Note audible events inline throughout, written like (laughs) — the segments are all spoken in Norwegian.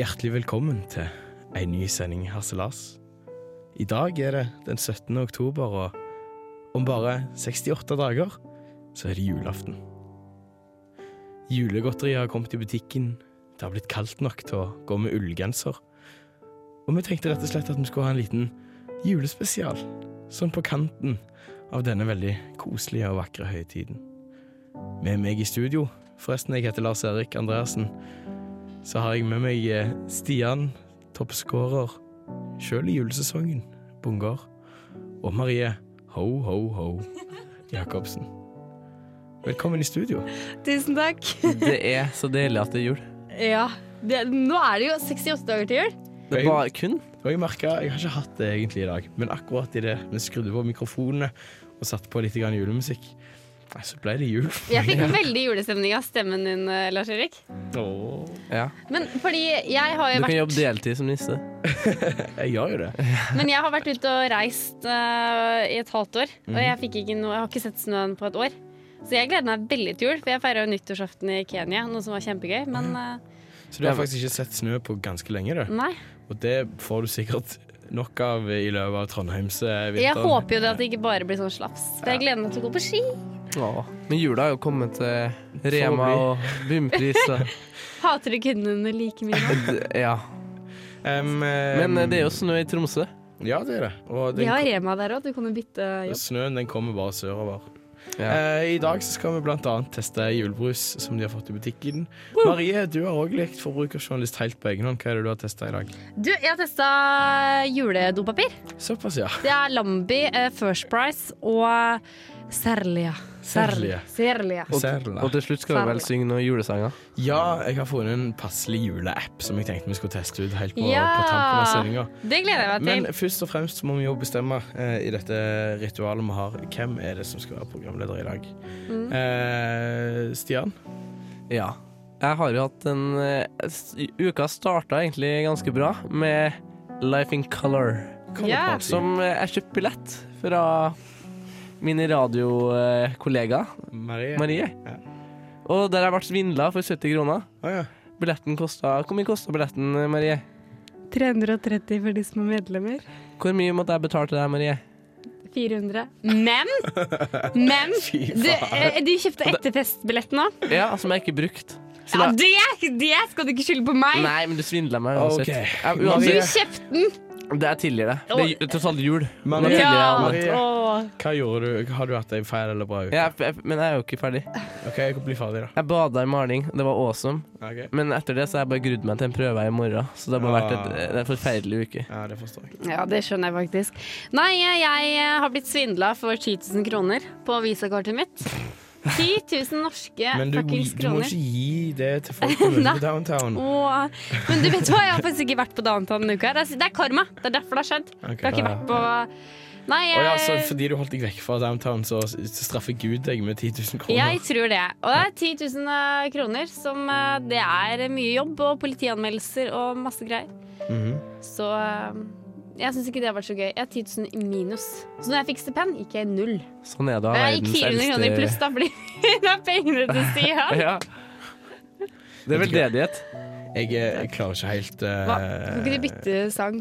Hjertelig velkommen til en ny sending Harselas. I dag er det den 17. oktober, og om bare 68 dager så er det julaften. Julegodteriet har kommet i butikken, det har blitt kaldt nok til å gå med ullgenser. Og vi tenkte rett og slett at vi skulle ha en liten julespesial, sånn på kanten av denne veldig koselige og vakre høytiden. Med meg i studio, forresten, jeg heter Lars Erik Andreassen, så har jeg med meg eh, Stian, toppskårer, sjøl i julesesongen, Bungar, og Marie Ho Ho Ho Jacobsen. Velkommen i studio. Tusen takk. Det er så deilig at det er jul. Ja. Det, nå er det jo 68 dager til jul. Det er bare kun. Og jeg merka, jeg har ikke hatt det egentlig i dag, men akkurat i det vi skrudde på mikrofonene og satte på litt julemusikk, nei, så ble det jul. Jeg fikk (laughs) veldig julestemning av stemmen din, eh, Lars Erik. Åh, Ja. Men fordi jeg har Du kan jobbe deltid som nisse. (laughs) jeg gjør jo det. men jeg har vært ute og reist uh, i et halvt år. Mhm. Og jeg, fikk ikke noe, jeg har ikke sett snøen på et år. Så jeg gleder meg veldig til jul, for jeg feira nyttårsaften i Kenya, noe som var kjempegøy. Men uh, Så du har faktisk ikke sett snø på ganske lenge, du. nei. Og det får du sikkert nok av i løpet av Trondheimsvinteren. Jeg håper jo det at det ikke bare blir sånn slaps. For jeg gleder meg til å gå på ski. Åh. Men jula er jo kommet til Rema og bunnpris. (laughs) Hater du kundene like mye nå? (laughs) Ja. Em, Men eh, det er jo snø i Tromsø. Ja, det er det. Og Vi har Rema der òg, du kan jo bytte jobb. snøen den kommer bare sørover. Ja. Eh, I dag så skal vi annet teste julebrus som de har fått i butikken. Marie, du har òg lekt forbrukerjournalist helt på egen hånd. Hva er det du har testa i dag? Du, jeg har testa juledopapir. Såpass, ja. Det er Lambi, eh, First Price og Serlia. Serlia. Serlia. Og, og til slutt skal vi vel synge noen julesanger. Ja, jeg har funnet en passelig juleapp som jeg tenkte vi skulle teste ut helt på, Ja. på tampen av sendinga. Det gleder jeg meg Men først og fremst må vi jo bestemme eh, i dette ritualet vi har, hvem er det som skal være programleder i dag. Mm. Eh, Stian? Ja. Jeg har jo hatt en eh, Uka starta egentlig ganske bra med Life in Color. Ja. Som eh, jeg kjøpte billett fra min radiokollega Marie? Marie. Ja. Og der har jeg vært svindla for 70 kroner. Oh, ja. Billetten kosta Hvor mye kosta billetten, Marie? 330 for de som er medlemmer. Hvor mye måtte jeg betale til deg, Marie? 400. Men, (laughs) men du, eh, du kjøpte etterfestbilletten òg. Ja, som jeg ikke brukte. Ja, det, det skal du ikke skylde på meg. Nei, men du svindla meg uansett. Okay. Du uansett kjøpte den. det er tidligere. det. Det er tross alt jul. Men. Marie. Hva gjorde du? Har du hatt ei feil eller bra uke? Jeg, men jeg er jo ikke ferdig. OK, jeg kan bli ferdig, da. Jeg bada i maling, det var awesome. Okay. Men etter det så har jeg bare grudd meg til en prøve i morgen. Så det har bare vært et, det er en forferdelig uke. Ja, det forstår jeg. Ja, det skjønner jeg faktisk. Nei, jeg har blitt svindla for 10 000 kroner på visakortet mitt. 10 000 norske Men du, fuckings du må ikke gi det til folk på (laughs) downtown. Åh, men du vet hva, jeg har faktisk ikke vært på downtown denne uka. Det er, karma. Det er derfor det har skjedd. Okay, Jeg har ikke vært på Nei, jeg... ja, så fordi du holdt deg vekk fra downtown, så straffer Gud deg med 10 000 kroner. jeg tror det. Og det er 10 000 eh, kroner, som eh, det er mye jobb og politianmeldelser og masse greier. Mhm. Så eh, jeg syns ikke det har vært så gøy. Jeg har 10 000 i minus. Så når jeg fikk stipend, gikk jeg i null. Sånn er det jeg gikk verdens 400 kroner i pluss, da, fordi det er pengene til sida. (laughs) ja. Det er veldedighet. Jeg, eh, jeg klarer ikke helt uh, Hva? Kan ikke du bytte sang?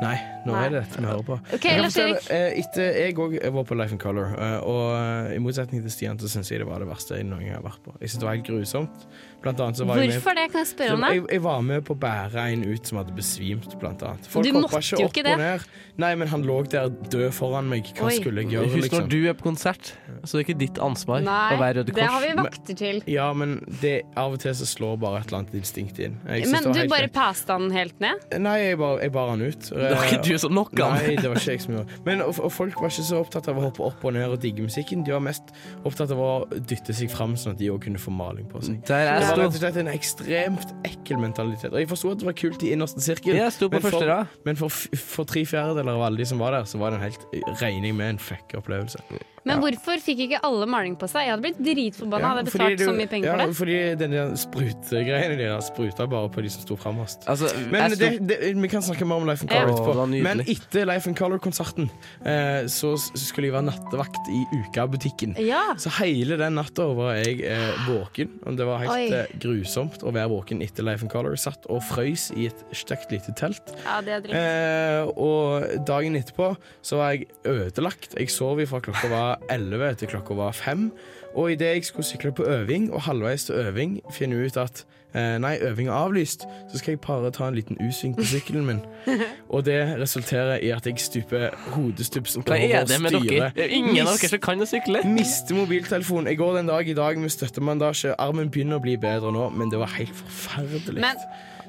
Nei, nå Nei. er det dette vi hører på. Okay, Jeg fortelle, eh, etter jeg òg var på Life in Color, eh, og eh, i motsetning til Stian, så syns jeg det var det verste jeg noen gang har vært på. Jeg synes det var helt grusomt. Blant annet så var jeg med Hvorfor det? Kan jeg spørre om det? jeg, jeg var med på å bære en ut som hadde besvimt, blant annet. Folk Du hoppa måtte ikke jo opp ikke og det. ned. Nei, men han lå der død foran meg. Hva Oi. skulle jeg gjøre, Husk liksom? når du er på konsert, så er det ikke ditt ansvar Nei, å være Røde det har vi vakter til. Ja, men det, av og til så slår bare et eller annet instinkt inn. Jeg Men du bare pasta den helt ned? Nei, jeg bar, jeg bar han ut. Det var ikke du som knocka han. Nei, det var ikke jeg som gjorde Men og, og folk var ikke så opptatt av å hoppe opp og ned og digge musikken. De var mest opptatt av å dytte seg fram, sånn at de òg kunne få maling på seg. Det var rett og slett en ekstremt ekkel mentalitet. Og jeg forsto at det var kult i innerste sirkel. Jeg sto på Men for- første rad. Men for, for tre fjerdedeler av alle de som var der, så var det en helt regning med en fucka opplevelse. Men hvorfor fikk ikke alle maling på seg? Jeg hadde blitt dritforbanna. hadde jeg betalt du- så mye penger ja, for det. Fordi den sprutegreiene dine spruta bare på de som sto framoverst. Altså, Men sto- det, det, vi kan snakke mer om Life and Color etterpå. Men etter Life and Color-konserten eh, så skulle jeg være nattevakt i Uka-butikken. Ja. Så hele den natta var jeg eh, våken. Og det var helt Oi. eh, grusomt å være våken etter Life and Color. Satt og frøys i et stygt lite telt. ja, det er dritt. Eh, og dagen etterpå så var jeg ødelagt. Jeg sov fra klokka var 11 til klokka var 5. Og idet jeg skulle sykle på øving, og halvveis til øving finne ut at eh, nei, øving er avlyst, så skal jeg bare ta en liten U-sving på sykkelen min. (laughs) Og det resulterer i at jeg stuper hodestups Hva er det med dere? Det er ingen av dere som kan å sykle. Mister mobiltelefonen. Jeg går den dag i dag med støttemandasje. Armen begynner å bli bedre nå, men det var helt forferdelig. Men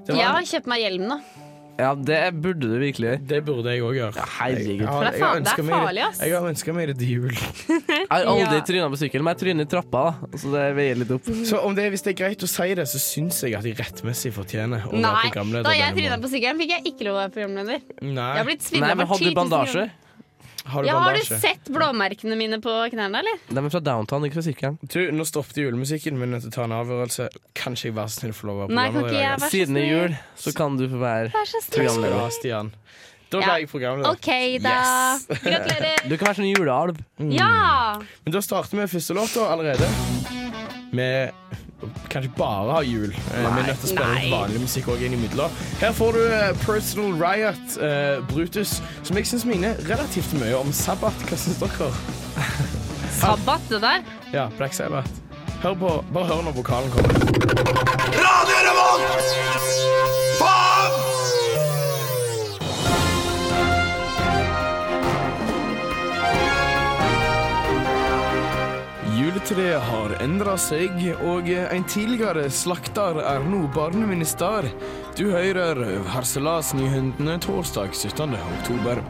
det, Jeg har kjøpt meg hjelm nå. Ja, det burde du virkelig gjøre. det burde jeg òg gjøre. Ja, herregud. Jeg har- jeg har det er farlig, ass. Jeg har ønska meg det til jul. (laughs) Jeg har aldri Ja. tryna på sykkel, men jeg tryner i trappa, da. Så det veier litt opp. Så om det, hvis det er greit å si det, så syns jeg at jeg rettmessig fortjener å være Nei, programleder. da jeg tryna på sykkelen, fikk jeg ikke lov å være programleder. Jeg Nei, har blitt Nei, svindla men for hadde 10 du 000 bandasje? kroner. Har du Ja, har du sett blåmerkene mine på knærne, eller? De er fra downtown, ikke fra sykkelen. Du, nå stoppet julemusikken, men jeg nødt å ta en avgjørelse. Kanskje jeg være så snill få lov å være programleder? ikke Siden i jul så kan du få være snill. ha, Stian. Da ble Ja. jeg programleder. OK, da. Yes. Gratulerer. Du kan være sånn julealv. Ja! Men da starter vi første låta allerede. Vi kan ikke bare ha jul. Eh, Vi er nødt til å spille Nei. litt vanlig musikk òg innimellom. Her får du eh, Personal Riot, uh, Brutus, som jeg syns minner relativt mye om Sabbat. Hva syns dere? (laughs) Sabbat, det der. Ja, Black Sabbath. Hør på, bare hør når vokalen kommer. Radio Revolt! Faen! Juletreet har endra seg, og en tidligere slakter er nå barneminister. Du hører Harselas Nyhundene torsdag 17. oktober.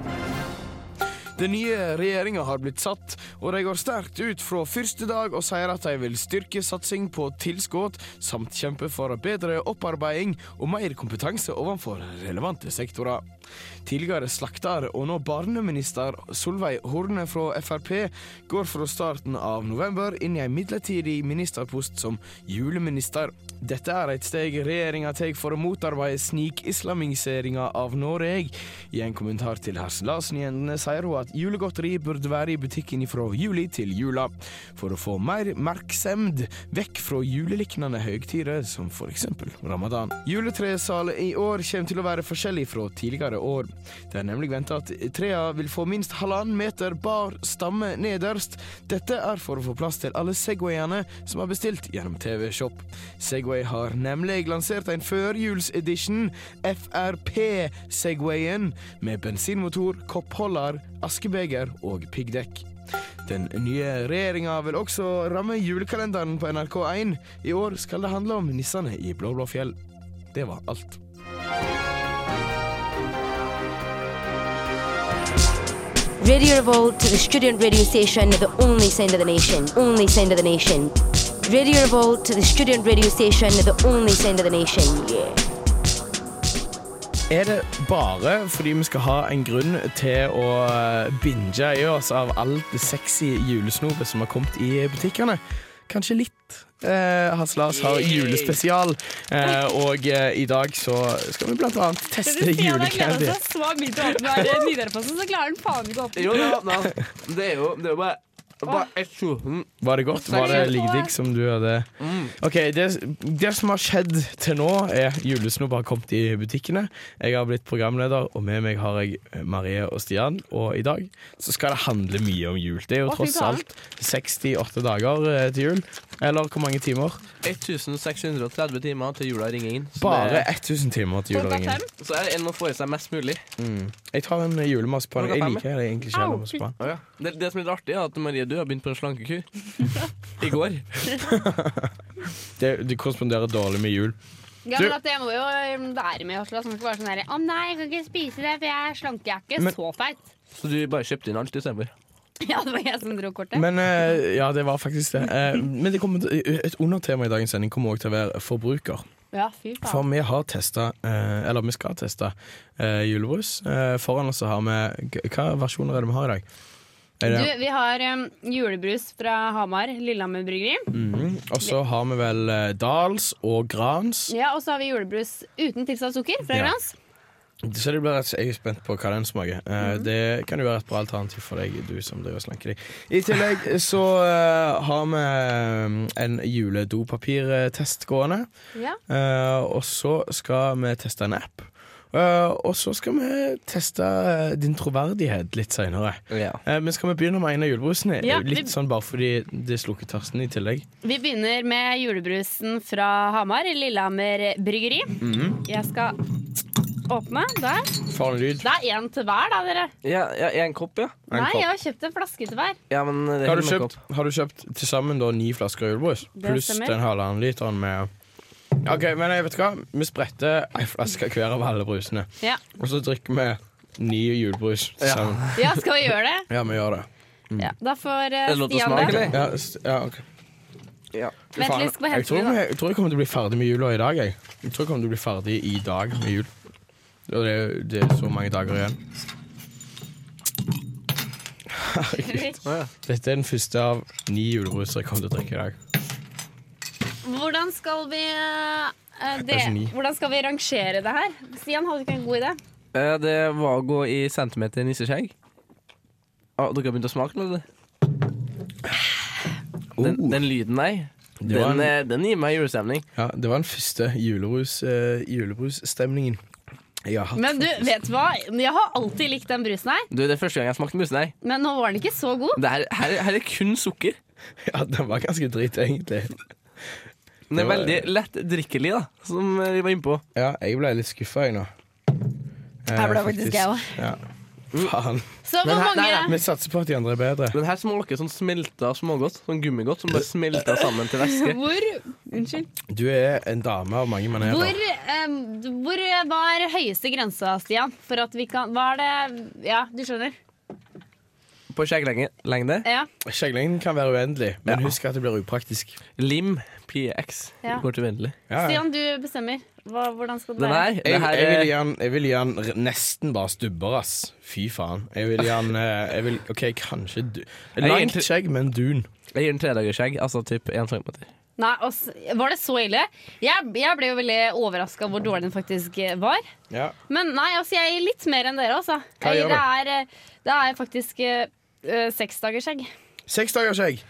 Den nye regjeringa har blitt satt, og de går sterkt ut fra første dag og sier at de vil styrke satsing på tilskudd, samt kjempe for bedre opparbeiding og mer kompetanse overfor relevante sektorer. Tidligere slakter og nå barneminister Solveig Horne fra Frp går fra starten av november inn i en midlertidig ministerpost som juleminister. Dette er et steg regjeringa tar for å motarbeide snikislamiseringa av Norge. I en kommentar til Harselas-nyhendene sier hun at julegodteri burde være i butikken fra juli til jula, for å få mer merksemd vekk fra juleliknende høytider som for eksempel ramadan. Juletresalet i år kommer til å være forskjellig fra tidligere år. Det er nemlig venta at trea vil få minst halvannen meter bar stamme nederst. Dette er for å få plass til alle Segwayene som har bestilt gjennom TV Shop. Segway har nemlig lansert en førjulsedition, FRP Segwayen, med bensinmotor, koppholder, askebeger og piggdekk. Den nye regjeringa vil også ramme julekalenderen på NRK1. I år skal det handle om nissene i Blå-Blå-fjell. Det var alt. Radio Revolt, the student radio station, the only sound of the nation. Only sound of the nation. Radio Revolt, the student radio station, the only sound of the nation. Yeah. Er det bare fordi vi skal ha en grunn til å eh, binge i oss av alt det sexy julesnopet som har kommet i butikkene? Kanskje litt. Eh, Lars har julespesial, eh, og eh, i dag så skal vi blant annet teste julecandy. Nidarosdomen, så klarer den faen ikke å åpne. Jo. Det er jo, det er jo bare. Var det godt? Var det like digg som du hadde OK, det, det som har skjedd til nå, er julesnop har kommet i butikkene. Jeg har blitt programleder, og med meg har jeg Marie og Stian. Og i dag så skal det handle mye om jul. Det er jo tross alt 68 dager eh, til jul. Eller hvor mange timer? 1630 timer til jula ringer inn. Så Bare 1000 timer til jula ringer inn. så er det en å få i seg mest mulig. Jeg tar en julemarsipan. Jeg liker det egentlig ikke. Det, det som er litt artig, er at Marie, du har begynt på en slankekur. I går. (laughs) Det, det korresponderer dårlig med jul. Ja, men at jeg må jo være med, i Oslo. skal være sånn her Å nei, jeg kan ikke spise det, for jeg er slanke. Jeg er ikke Men- så feit. Så du bare kjøpte inn alt istedenfor. (laughs) Ja, det var jeg som dro kortet. Men eh, ja, det var faktisk det. Eh, men det kommer, til- et undertema i dagens sending kommer også til å være forbruker. ja, fy For faen. vi har testa, eh, eller vi skal teste, eh, julebrus. Eh, foran oss så har vi Hva versjoner er det vi har i dag? Du, vi har um, julebrus fra Hamar, Lillehammer bryggeri. Mhm. Og så har vi vel uh, Dals og Grans. Ja, Og så har vi julebrus uten tilsatt sukker fra Ja. Grans. Så det blir rett, jeg er spent på hva den smaker. Eh, Mhm. Det kan jo være et bra alternativ for deg, du som driver slanker deg. I tillegg så uh, har vi eh, en juledopapirtest gående. Ja. Eh, og så skal vi teste en app. Eh, og så skal vi teste eh, din troverdighet litt seinere. Ja. men skal vi begynne med en av julebrusene? Ja, vi- litt sånn bare fordi det slukker tørsten i tillegg. Vi begynner med julebrusen fra Hamar, Lillehammer bryggeri. Mhm. Jeg skal åpne. Der. Det er én til hver, da, dere. Ja, ja, en kopp, ja. En Nei, kopp. jeg har kjøpt en flaske til hver. ja men det Har du kjøpt, har du kjøpt til sammen da ni flasker julebrus? Pluss den halvannen literen med OK, men jeg vet hva? Vi spretter ei flaske hver av alle brusene. Ja. Og så drikker vi ny julebrus sammen. ja, skal vi gjøre det? Ja, vi gjør det. Ja, da får eh, Stian smake, det. Ja, ja, ok. Ja. Vent litt, skal vi jeg, tror vi, jeg tror jeg kommer til å bli ferdig med jula i dag. Jeg, jeg tror jeg kommer til å bli ferdig i dag med jul. Og det, er- det er så mange dager igjen. Herregud. Dette er den første av ni julebruser jeg kommer til å drikke i dag. Hvordan skal vi eh, det, Hvordan skal vi rangere det her? Stian, hadde du ikke en god idé? Eh, Det var å gå i centimeter nisseskjegg. Ah, dere har begynt å smake, eller? Den, Oh. den lyden der, den, en- eh, den gir meg julestemning. Ja, det var den første julebrus, uh, julebrusstemningen jeg har hatt. Men du, vet du hva? Jeg har alltid likt den brusen her, Du, Det er første gang jeg smakte brusen her. men nå var den ikke så god. Det her, her, her er kun sukker. (laughs) Ja, den var ganske dritt, egentlig. Den er var- veldig lettdrikkelig, da, som eh, vi var innpå. Ja, jeg ble litt skuffa, jeg nå. Eh, Jeg ble faktisk jeg òg. Ja. Faen. Så hvor her- mange nei, Vi satser på at de andre er bedre. Den her smaker sånn smelta smågodt. Sånn gummigodt som bare smelter sammen til væske. (laughs) Hvor Unnskyld. Du er en dame av mange maneter. Hvor, um, hvor var høyeste grensa, Stian? For at vi kan Hva er det Ja, du skjønner? På skjegglengde. Ja. Skjegglengden kan være uendelig, men Ja. husk at det blir upraktisk. Lim PX Ja. går til uendelig. Ja, ja. Stian, du bestemmer. Hva, hvordan skal det Den være? Jeg, jeg, vil gi han, jeg vil gi han r- nesten bare stubber, ass. Fy faen. Jeg vil gi han eh, jeg vil, OK, kanskje du, Langt skjegg, men dun. Jeg gir den tredagersskjegg, altså typ én centimeter. Nei, altså, Var det så ille? Jeg, jeg ble jo veldig overraska hvor dårlig den faktisk eh, var. Ja. Men nei, altså, jeg gir litt mer enn dere, altså. Hva Jeg, gjør det, er, eh, det er faktisk uh, uh, seksdagersskjegg. Seks seksdagers skjegg.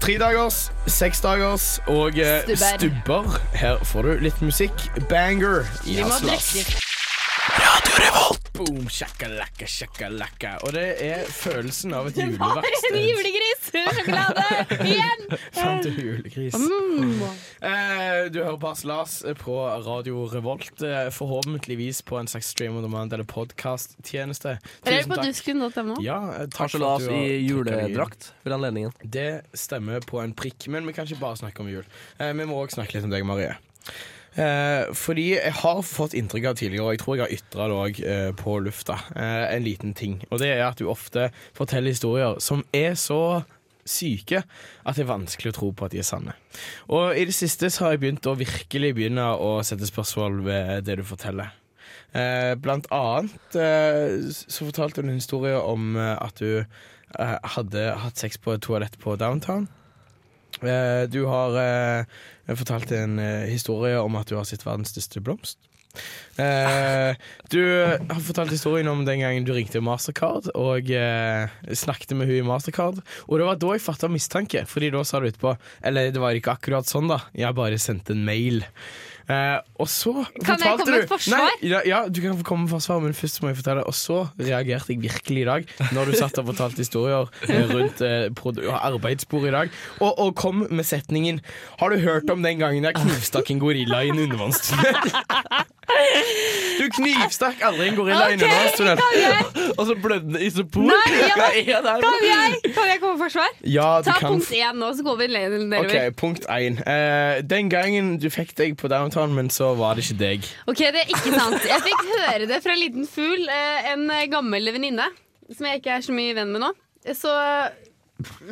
Tre dagers, seks dagers og eh, Stubber. stubber. Her får du litt musikk. Banger Vi må Haslas. Revolt. Boom, shakalaka, shakalaka. Og det er følelsen av et Det var en julegris-sjokolade! (laughs) Igjen! Fram til julegris. Mm. Eh, du hører på Lars på Radio Revolt. Eh, forhåpentligvis på en slags stream on demand eller podkast-tjeneste. Eller på dusken.no. Ja, eh, takk for har i juledrakt for anledningen. Det stemmer på en prikk, men vi kan ikke bare snakke om jul. Eh, vi må òg snakke litt om deg, Marie. Eh, fordi jeg har fått inntrykk av tidligere, og jeg tror jeg har ytra det òg eh, på lufta, eh, en liten ting. Og det er at du ofte forteller historier som er så syke at det er vanskelig å tro på at de er sanne. Og i det siste så har jeg begynt å virkelig begynne å sette spørsmål ved det du forteller. Eh, blant annet eh, så fortalte du en historie om eh, at du hadde hatt sex på et toalett på downtown. Eh, du har eh, fortalt en eh, historie om at du har sett verdens største blomst. Uh, (laughs) du har fortalt historien om den gangen du ringte Mastercard og uh, snakket med hun i Mastercard. Og det var da jeg fatta mistanke, Fordi da sa du etterpå Eller det var ikke akkurat sånn, da. Jeg bare sendte en mail. Eh, og så Kan jeg komme med et forsvar? Nei, ja, ja, du kan komme med forsvar, men først må jeg fortelle. Og så reagerte jeg virkelig i dag, når du satt og fortalte historier rundt eh, arbeidsbordet i dag, og, og kom med setningen 'Har du hørt om den gangen jeg knivstakk en gorilla i en undervannstunnel?' Du knivstakk aldri en gorilla i en undervannstunnel. Og så blødde det isopor! Nei, ja. Kan jeg, kan jeg komme med forsvar? Ja, du Ta kan punkt én nå, så går vi nedover. Okay, punkt én. Eh, den gangen du fikk deg på downtown, men så var det ikke deg. Ok, det er ikke sant. Jeg fikk høre det fra en liten fugl, eh, en gammel venninne, som jeg ikke er så mye venn med nå. Så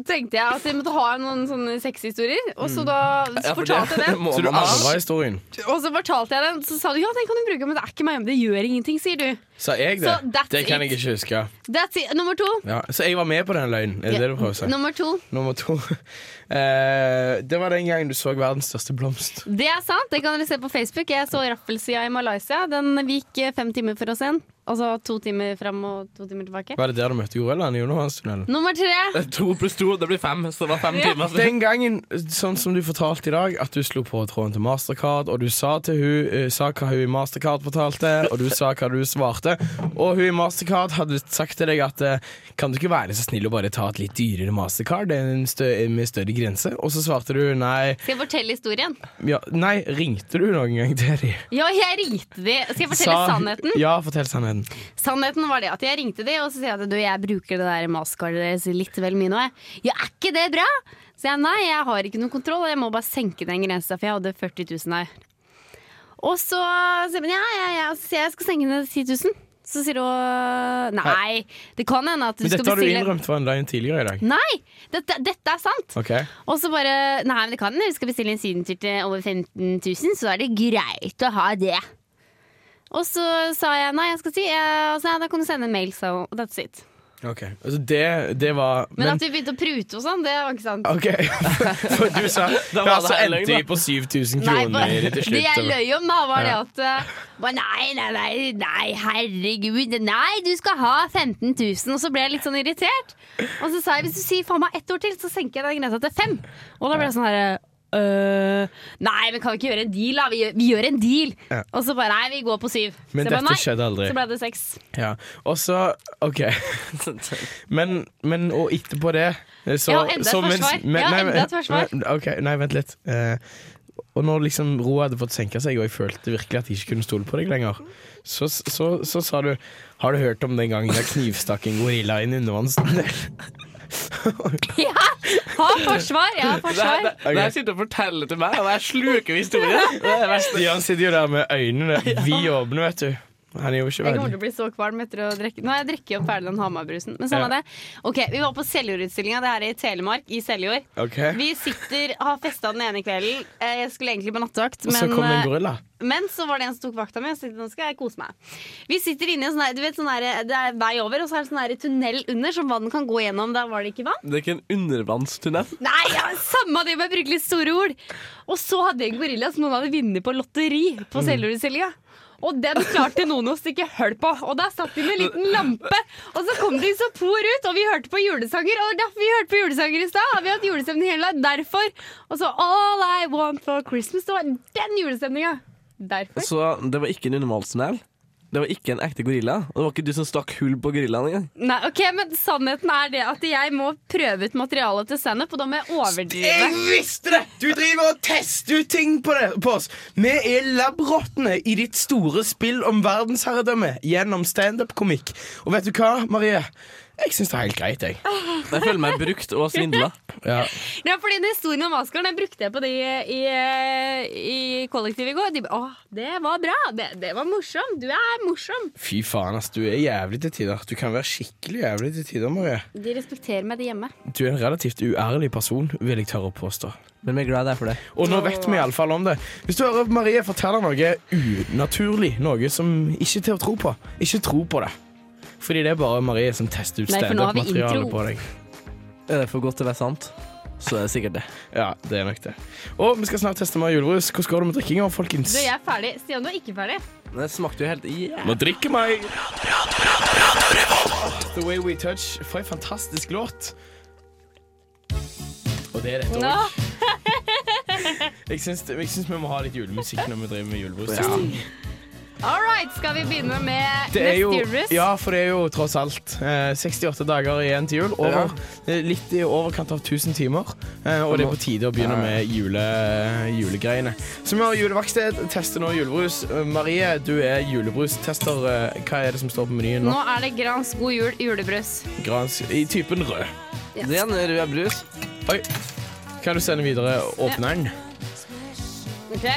tenkte jeg at jeg måtte ha noen sånne sexhistorier, og så da så fortalte jeg den. Så du arva historien? Og så fortalte jeg den, så sa du ja, den kan du bruke, men det er ikke meg, men det gjør ingenting, sier du. Sa jeg det? Så that's Det kan it. jeg ikke huske. That's it. Nummer to. Ja, så jeg var med på den løgnen? Er det det du prøver å si? Nummer to. Nummer to. uh, (laughs) det var den gangen du så verdens største blomst. Det er sant, det kan dere se på Facebook. Jeg så raffelsida i Malaysia. Den gikk eh, fem timer for oss igjen. Altså to timer fram og to timer tilbake. Var det der du møtte gorillaen i Undervannstunnelen? Nummer tre. (laughs) To pluss to, det blir fem, så det var fem Ja. timer. Den gangen, sånn som du fortalte i dag, at du slo på tråden til Mastercard, og du sa til hun, eh, sa hva hun i Mastercard fortalte, og du sa hva du svarte, og hun i Mastercard hadde sagt til deg at eh, kan du ikke være så snill å bare ta et litt dyrere Mastercard det er en stø med større grense? Og så svarte du nei. Skal jeg fortelle historien? Ja, nei, ringte du noen gang til dem? Ja, jeg ringte dem. Skal jeg fortelle sannheten? Ja, fortell sannheten. Sannheten var det at jeg ringte de og så sier jeg at du, jeg bruker det der maskaret deres litt vel mye nå. jeg. Ja, er ikke det bra? Så jeg nei, jeg har ikke noen kontroll, jeg må bare senke den grensa, for jeg hadde 40 000 her. Og så sier hun ja, ja, ja, så sier jeg jeg skal senke ned 10 000. Så sier hun nei, det kan hende at du Men skal dette har du innrømt for en løgn tidligere i dag. Nei, dette, dette er sant. Okay. Og så bare Nei, men det kan hende vi skal bestille en sydentur til over 15 000, så er det greit å ha det. Og så sa jeg nei, jeg skal si jeg, altså, ja, Da kan du sende en mail, så that's it. ok. Altså det, det var Men, at vi begynte å prute og sånn, det var ikke sant. Ok, (laughs) for du sa (laughs) var Ja, det så her endte vi på 7000 Nei, kroner bare- til det jeg løy om, da, var Ja. det at uh, nei, nei, nei, nei, herregud. Nei, du skal ha 15 000. Og så ble jeg litt sånn irritert. Og så sa jeg hvis du sier faen meg ett ord til, så senker jeg den grensa til fem. Og da ble jeg sånn herre øh, nei, men kan vi ikke gjøre en deal, da? Vi, gjør- vi gjør en deal. Ja. Og så bare nei, vi går på syv. Men så dette nei. skjedde aldri. Så ble det seks. Ja. Og så OK. (laughs) Men, men og etterpå det eh, så, Ja, enda et forsvar. men- nei, enda et forsvar. OK, nei, vent litt. Uh, og når liksom roa hadde fått senka seg, og jeg følte virkelig at jeg ikke kunne stole på deg lenger, så, så, så, sa du Har du hørt om den gangen jeg knivstakk en gorilla i en undervannstunnel? (laughs) Ja, ha forsvar! Jeg forsvar. Det det, det her sitter og forteller til meg, og jeg sluker historien. Det er det. (laughs) Stian sitter jo der med øynene (laughs) vidåpne, vet du. Han er jo ikke Jeg kommer til å bli så kvalm etter å drikke Nå har jeg drukket opp ferdig den Hamar-brusen. Men samme Ja. det. Ok, Vi var på Seljord-utstillinga. Det er i Telemark, i Seljord. Okay. Vi sitter, har festa den ene kvelden. Eh, Jeg skulle egentlig på nattevakt, Og så men, kom en eh, gorilla. Men så var det en som tok vakta mi. Og tenkte nå skal jeg kose meg. Vi sitter inne i en sånn du vet, sånn her, det er vei over, og så er det sånn tunnel under som vann kan gå gjennom. Der var det ikke vann. Det er ikke en undervannstunnel. Nei, ja, samme det med å bruke litt store ord. Og så hadde jeg en gorilla som noen hadde vunnet på lotteri på Seljord-utstillinga. Og den klarte noen å stikke hull på. Og der satt de med en liten lampe. Og så kom de så por ut, og vi hørte på julesanger. Og derfor vi hørte på julesanger i stad. Vi har hatt julestemning hele dagen. Derfor. Og så All I Want for Christmas. Det var den julestemninga. Derfor. Så det var ikke en undervannstunnel. Det var ikke en ekte gorilla. Og det var ikke du som stakk hull på gorillaen engang. Nei, ok, Men sannheten er det at jeg må prøve ut materialet til standup, og da må jeg overdrive. Jeg visste det! Du driver og tester ut ting på, det, på oss. Vi er labrottene i ditt store spill om verdensherredømme gjennom standup-komikk. Og vet du hva, Marie? Jeg syns det er helt greit, jeg. Jeg føler meg brukt og svindla. Ja. Ja, fordi den historien om Asgard den brukte jeg på det i, i kollektivet i går. De å, det var bra. Det, det var morsomt. Du er morsom. Fy faen, ass. Du er jævlig til tider. Du kan være skikkelig jævlig til tider, Marie. De respekterer meg det hjemme. Du er en relativt uærlig person, vil jeg tørre å påstå. Men vi er glad er for det. Og nå vet vi iallfall om det. Hvis du hører Marie fortelle noe unaturlig, noe som ikke er til å tro på, ikke tro på det. Fordi det er bare Marie som tester ut Nei, for nå har vi standup-materialet intro. på deg. Er det for godt til å være sant, så er det sikkert det. Ja, det er nok det. Og vi skal snart teste mer julebrus. Hvordan går det med drikkinga, folkens? Du, jeg er ferdig. Stian, du er ikke ferdig. Men det smakte jo helt yeah. Må drikke meg! The Way We Touch. For en fantastisk låt. Og det er dette Nå. òg. Jeg syns, jeg syns vi må ha litt julemusikk når vi driver med julebrus. All right, skal vi begynne med Det er jo, neste julebrus? ja, for det er jo tross alt eh, 68 dager igjen til jul. Over, ja. Litt i overkant av 1000 timer. Eh, og det er på tide å begynne med jule, julegreiene. Så vi har juleverksted, tester nå julebrus. Marie, du er julebrustester. Eh, hva er det som står på menyen nå? Nå er det Grans god jul julebrus. Grans, I typen rød. Yes. Det er en rød brus. Oi. Kan du sende videre åpneren? Ok.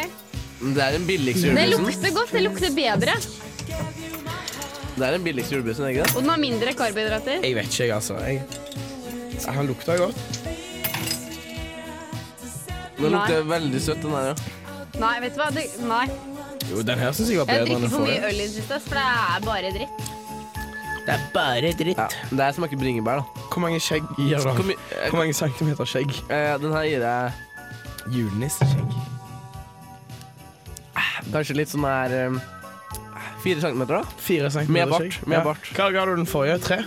Det er den billigste Det julebrusen. lukter godt. Det lukter bedre. Det er den billigste julebrusen, ikke det? Og den har mindre karbohydrater. Jeg vet ikke, jeg, altså. Jeg, han lukta godt. Den Nei. lukter veldig søtt, den der, ja. Nei, vet du hva? Det, nei. Jo, den her syns jeg var Jeg bedre enn drikker den for mye forrige. øl i det siste, for det er bare dritt. Det er bare dritt. Ja, det her smaker bringebær, da. Hvor mange skjegg gir du? Hvor mye- eh, mange centimeter skjegg? eh, den her gir jeg Julenisseskjegg. Kanskje litt sånn her eh, Fire centimeter, da. Fire centimeter Med bart, med Ja. bart. Hva ga du den forrige? Tre?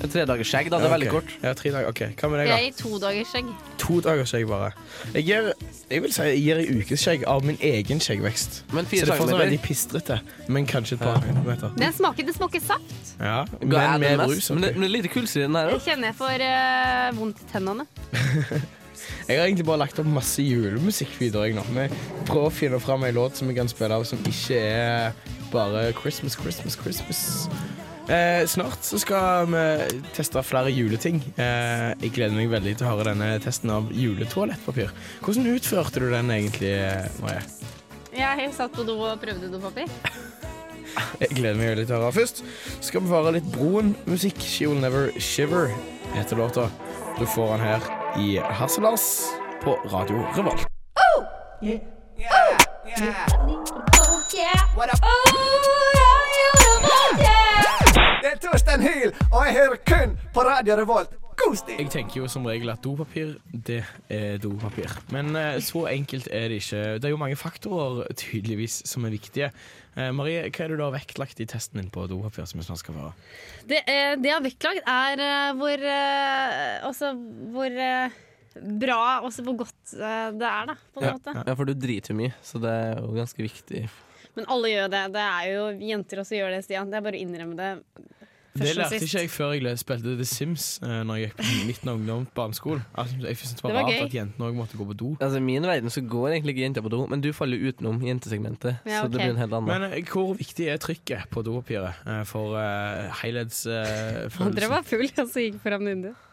En tredagers skjegg, da. Det er Ja, veldig kort. Ja, tre dager. OK. Hva med deg, Jeg gir to dagers skjegg. To dagers skjegg bare. Jeg gir, jeg vil si jeg gir en ukes skjegg av min egen skjeggvekst. Men Så det er fortsatt veldig pistrete, men kanskje et par Ja. centimeter. Den smaker, det smaker saft. Ja, men med mest? brus. Men det, oppi. men det er lite kulsyre i den her Det òg. kjenner jeg får eh, vondt i tennene. (laughs) Jeg har egentlig bare lagt opp masse julemusikk videre jeg nå. Vi prøver å finne fram en låt som vi kan spille av som ikke er bare Christmas, Christmas, Christmas. Eh, snart så skal vi teste flere juleting. Eh, jeg gleder meg veldig til å høre denne testen av juletoalettpapir. Hvordan utførte du den egentlig, Marie? Jeg satt på do og prøvde dopapir. (laughs) Jeg gleder meg veldig til å høre. Først skal vi få høre litt Broen-musikk. She Will Never Shiver heter låta. Du får den her i Hasselas på Radio Revolt. Det er Torstein Hyl, og jeg hører kun på Radio Revolt. God! Jeg tenker jo som regel at dopapir, det er dopapir. Men eh, så enkelt er det ikke. Det er jo mange faktorer tydeligvis som er viktige. Eh, Marie, hva er det du har vektlagt i testen din på dopapir? som vi snart skal få? Det, eh, det jeg har vektlagt, er eh, hvor eh, Altså hvor eh, bra også hvor godt eh, det er, da, på en Ja, måte. ja. Ja, for du driter jo mye, så det er jo ganske viktig. Men alle gjør det. Det er jo jenter også gjør det, Stian. Det er bare å innrømme det. Det lærte sist. ikke jeg før jeg spilte The Sims uh, Når jeg gikk på midten av ungdom barneskolen. Altså, jeg syntes det var, Det var rart gøy. at jentene òg måtte gå på do. Altså I min verden så går egentlig ikke jenter på do, men du faller utenom jentesegmentet. Ja, Så det blir en helt annen. Men uh, hvor viktig er trykket på dopapiret uh, for uh, Dere helhetsfølelsen? var full, og så gikk foran vinduet.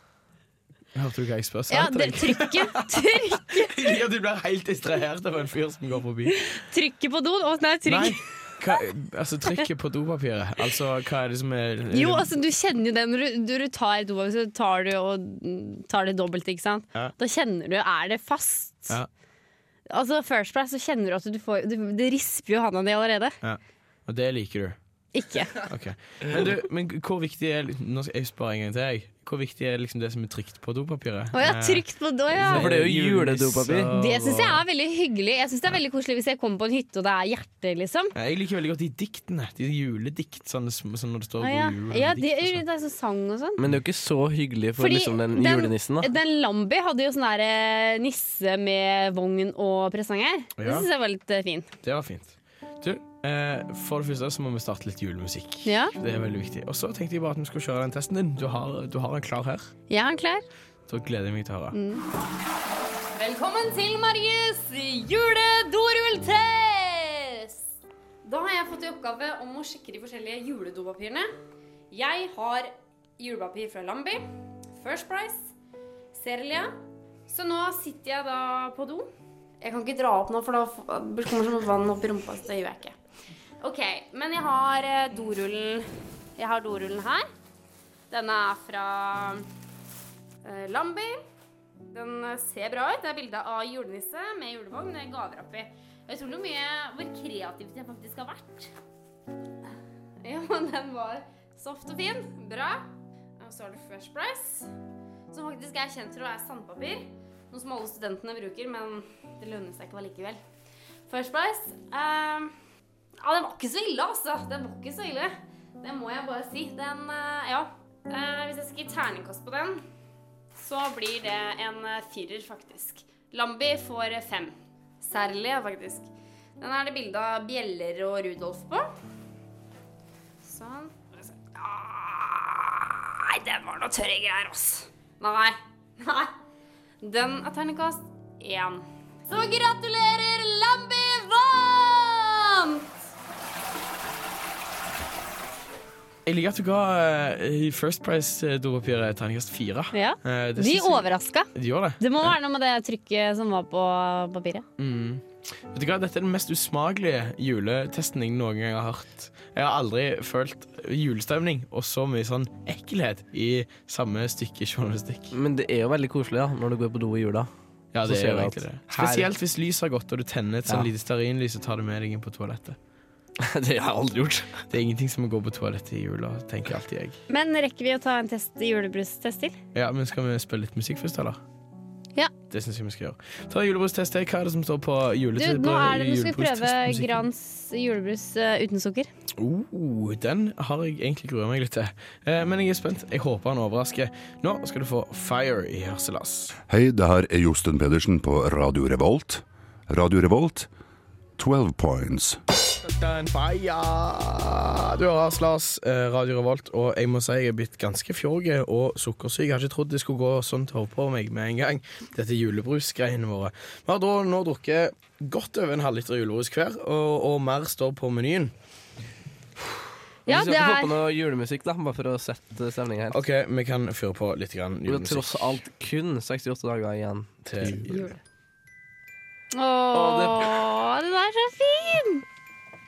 Hørte du hva jeg spør? Ja, trykket det, deg? (laughs) trykket, Ja, du blir helt distrahert av en fyr som går forbi. trykket på do? Å, nei, trykk. Nei, hva, altså trykket på dopapiret. Altså, hva er det som er Jo, altså du kjenner jo det når du, du tar dopapir, så tar du og tar det dobbelt, ikke sant? Ja. Da kjenner du Er det fast? Ja. Altså First Price, så kjenner du at du får du, Det risper jo handa di allerede. Ja. Og det liker du. Ikke. Okay. Men, du, men hvor viktig er Nå skal jeg spørre en gang til. Jeg. Hvor viktig er liksom det som er trygt på dopapiret? Å ja, Eh, trygt på do, ja. for det er jo juledopapir. Det syns jeg er veldig hyggelig. Jeg synes det er veldig koselig Hvis jeg kommer på en hytte og det er hjerte, liksom. Ja, Jeg liker veldig godt de diktene. De juledikt, sånn, sånn når det står Å, ja. god jul. ja, det, sånn. det er sånn sang og sånn. Men det er jo ikke så hyggelig for Fordi liksom den, den- julenissen, da. Den Lambi hadde jo sånn der eh, nisse med vogn og presanger. Det Ja. syns jeg var litt fint. Det var fint. Du, eh, for det første så må vi starte litt julemusikk. Ja. Det er veldig viktig. Og så tenkte jeg bare at vi skulle kjøre den testen din. Du har, du har den klar her. Jeg en klar. Så gleder jeg meg til å høre. Velkommen til Maries juledorulltest! Da har jeg fått i oppgave om å sjekke de forskjellige juledopapirene. Jeg har julepapir fra Lambi, First Price, Cerelia. Så nå sitter jeg da på do. Jeg kan ikke dra opp nå, for da kommer det som vann opp i rumpa. Så det gjør jeg ikke. Ok, men jeg har eh, dorullen Jeg har dorullen her. Denne er fra uh, Lambi. Den eh, ser bra ut. Det er bilde av julenisse med julevogn med gaver oppi. Jeg tror noe mye hvor kreativt jeg faktisk har vært. Ja, men (laughs) den var soft og fin. Bra. Og så har du Fresh Price, som faktisk er kjent for å være sandpapir. Noe som alle studentene bruker, men det lønner seg ikke allikevel. First Price eh, Ja, den var ikke så ille, altså. Den var ikke så ille. Det må jeg bare si. Den, eh, ja. Eh, hvis jeg skal gi terningkast på den, så blir det en eh, firer, faktisk. Lambi får fem. Særlig, faktisk. Den er det bilde av bjeller og Rudolf på. Sånn. Nei, den var noe tørre greier, ass. Nei. (laughs) Nei. Den er terningkast én. Så gratulerer, Lambi vant! Jeg liker at du ga eh, i First Price-dopapiret terningkast fire. Ja. Eh, det De overraska. De det. Det må være noe med det trykket som var på papiret. Mm. Vet du hva, Dette er den mest usmakelige juletesten jeg noen gang har hørt. Jeg har aldri følt julestemning og så mye sånn ekkelhet i samme stykke journalistikk. Men det er jo veldig koselig da, når du går på do i jula. Ja, det er jo egentlig det. Spesielt hvis lyset har gått, og du tenner et sånn Ja. lite stearinlys og tar det med deg inn på toalettet. (laughs) det har jeg aldri gjort. Det er ingenting som å gå på toalettet i jula, tenker alltid jeg. Men rekker vi å ta en test, julebrustest til? Ja, men Skal vi spille litt musikk først, eller? Ja. Det syns jeg vi skal gjøre. Ta julebrustest. Hva er det som står på Du, nå er det, nå skal vi prøve? Grans julebrus uh, uten sukker. Oh, den har jeg egentlig grua meg litt til. Uh, men jeg er spent. Jeg håper han overrasker. Nå skal du få Fire i hørselass Hei, det her er Josten Pedersen på Radio Revolt. Radio Revolt, 12 points. Den fire. Du har Ars Lars, Radio Revolt, og jeg må si jeg er blitt ganske fjorge og sukkersyk. Jeg har ikke trodd det skulle gå sånn til på meg med en gang, dette julebrusgreiene våre. Vi har da nå drukket godt over en halvliter julebrus hver, og, og mer står på menyen. Ja, vi skal det få på er noe julemusikk, da, bare for å sette stemninga helt. OK, vi kan fyre på litt grann Det er tross alt kun 68 dager igjen. til jul. Åh, den er så fin!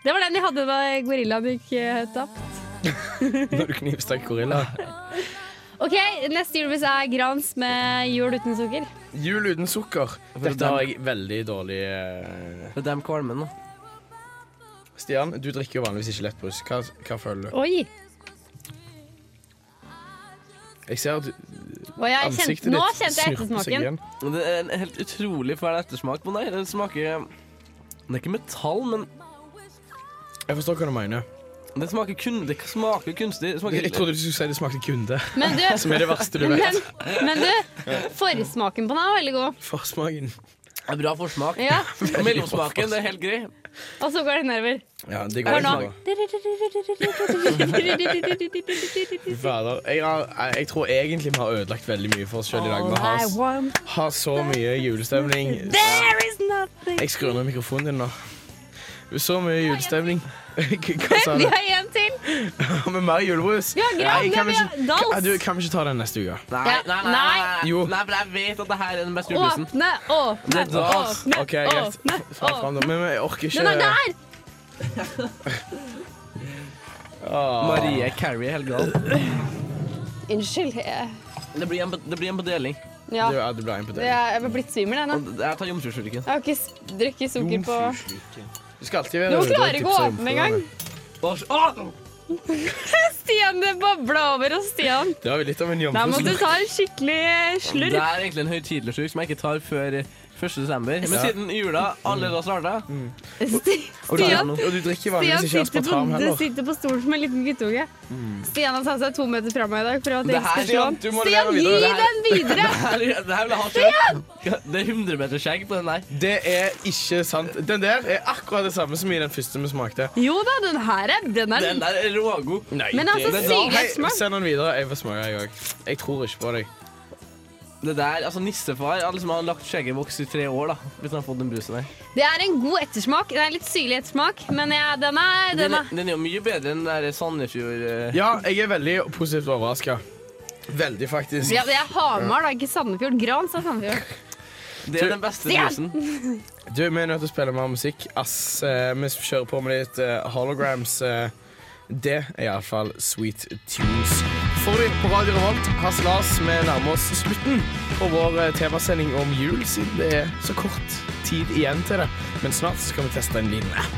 Det var den de hadde da gorillaen gikk uh, tapt. (laughs) Når du knivstakk gorilla. (laughs) OK, neste julebrus er Grans med jul uten sukker. Jul uten sukker. Dette har jeg veldig dårlig eh, Det er dem kvalmen, da. Stian, du drikker jo vanligvis ikke lettbrus. Hva, hva føler du? Oi! Jeg ser at du- Og jeg kjente, ansiktet nå ditt kjente jeg snurper seg ettersmaken. igjen. Det er en helt utrolig fæl ettersmak på den der. Den smaker Det er ikke metall, men Jeg forstår hva du mener. det smaker, kun, det smaker kunstig. Det smaker Jeg trodde du skulle si det smakte kunde, Men du, som er det verste du vet. men du, forsmaken på den er veldig god. Forsmaken. Det er bra forsmak. Ja, (laughs) Mellomsmaken det er helt grei. Og så går det nedover. Ja, det går Hør nå. Fader. Jeg, har, jeg tror egentlig vi har ødelagt veldig mye for oss sjøl i dag. Vi har, har så mye julestemning. There is nothing Jeg skrur ned mikrofonen din nå. Så mye julestemning. Vi har en til. (laughs) (laughs) (laughs) Med mer julebrus? Ja, greit, kan vi ikke, kan, vi ikke ta den neste uke? Nei, nei, nei. nei. nei. Jo. nei for jeg vet at det her er den beste julebrusen. Åpne, åpne, åpne, OK, greit. Men jeg orker ikke Den er der! Marie Carrie helt gal. Unnskyld. Det blir en, på- det blir en på deling. Ja, Det, det jeg er blitt svimmel jeg nå. Jeg tar jomfruslurken. Jeg har ikke drukket sukker på Du skal alltid være Nå klarer jeg ikke å åpne engang. (laughs) Stian, det babla over oss, Stian. Det var vi litt av en Da måtte du ta en skikkelig Det er egentlig en høytidelig slurk som jeg ikke tar før 1. desember. Men siden jula allerede har starta Sti- Stian, og du drikker vanligvis ikke sitter, aspartam på, du sitter på stolen som en liten guttunge. Stian har tatt seg to meter fra meg i dag for at jeg her- skal slå han. Stian, gi den videre! Det her vil jeg ha selv. Det er 100 meter skjegg på den der. Det er ikke sant. Den der er akkurat det samme som i den første vi smakte. Jo da, den her er Den er Den der er rågod. Men altså, det- smak. Send den videre. Jeg får smake, jeg òg. Jeg tror ikke på deg. Det der, altså Nissefar har liksom har lagt skjegget vokse i tre år, da hvis han har fått den brusen der. Det er en god ettersmak. Det er litt syrlig ettersmak, men ja, den er, Den den er, den er jo mye bedre enn den Sandefjord uh... Ja, jeg er veldig positivt overraska. Veldig, faktisk. Ja, det er Hamar, da, ikke Sandefjord. Grans sa Sandefjord. Det er den beste brusen. (laughs) Du, Vi er nødt til å spille mer musikk. Ass, uh, vi kjører på med litt uh, holograms. Uh, det er iallfall Sweet Tunes. Får du på Radio Revolt, Hasselas, vi nærmer oss slutten på vår eh, temasending om jul, siden det er så kort tid igjen til det. Men snart skal vi teste en liten app.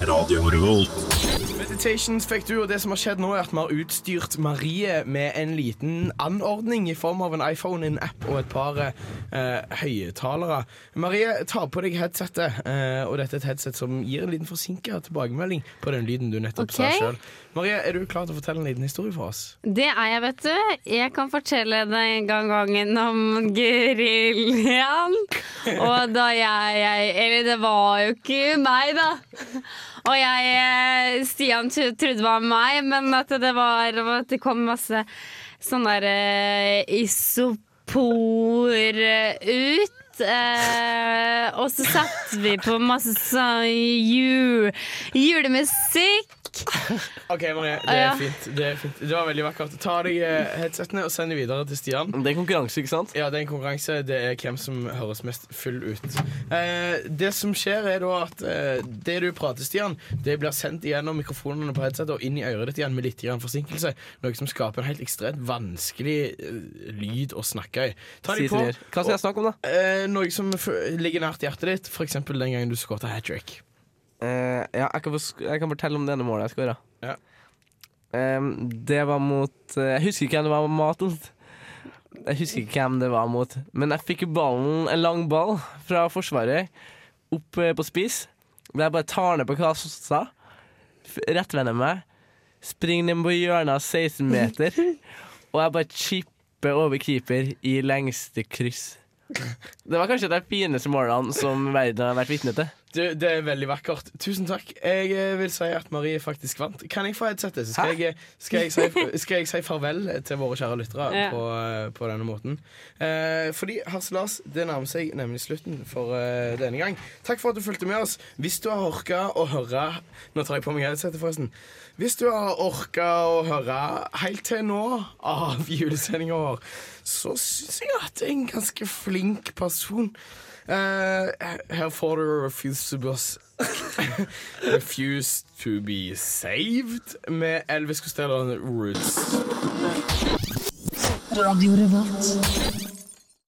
Radio Revolt. Meditations fikk du, og det som har skjedd nå er at vi har utstyrt Marie med en liten anordning i form av en iPhone, en app og et par eh, høyttalere. Marie, ta på deg headsetet, eh, og dette er et headset som gir en liten forsinka tilbakemelding på den lyden du nettopp okay. sa sjøl. Marie, er du klar til å fortelle en liten historie for oss? Det er jeg, vet du. Jeg kan fortelle deg gang gangen om geriljaen. Og da jeg, jeg Eller det var jo ikke meg, da. Og jeg eh, Stian trodde det var meg, men at det var at det kom masse sånn der eh, isopor eh, ut. Eh, og så satte vi på masse sånn jul, julemusikk. Takk. (laughs) OK, Marie. Det er fint. Det, er fint. det var veldig vakkert. Ta deg headsettene headsetene og send dem videre til Stian. Det er konkurranse, ikke sant? Ja, det er en konkurranse. Det er hvem som høres mest full ut. Eh, det som skjer, er da at eh, det du prater, Stian, det blir sendt gjennom mikrofonene på headsetet og inn i øret ditt igjen med litt grann forsinkelse. Noe som skaper en helt ekstremt vanskelig eh, lyd å snakke i. Ta dem på. Hva skal jeg snakke om, da? Eh, noe som f ligger nært hjertet ditt, f.eks. den gangen du skåret hat trick. Eh, ja, jeg kan, jeg kan fortelle om det ene målet jeg skåra. Ja. Um, det var mot uh, Jeg husker ikke hvem det var mot. Jeg husker ikke hvem det var mot. Men jeg fikk ballen, en lang ball fra Forsvaret opp uh, på spiss. Der jeg bare tar ned på kassa, rettvender meg, springer ned på hjørnet av 16 meter, og jeg bare chipper over keeper i lengste kryss. Det var kanskje de fineste målene som verden har vært vitne til. Du, det er veldig vakkert. Tusen takk. Jeg eh, vil si at Marie faktisk vant. Kan jeg få headsetet? Så skal jeg, skal, jeg si, (laughs) skal jeg si farvel til våre kjære lyttere Ja. på, eh, på denne måten. Eh, fordi Harselas, det nærmer seg nemlig slutten for eh, denne gang. Takk for at du fulgte med oss. Hvis du har orka å høre Nå tar jeg på meg headsetet, forresten. Hvis du har orka å høre helt til nå av julesendinga vår, så syns jeg at det er en ganske flink person. Eh, her får du Refuse to (laughs) Refuse to be saved med Elvis Costello Roots. Radio Revolt.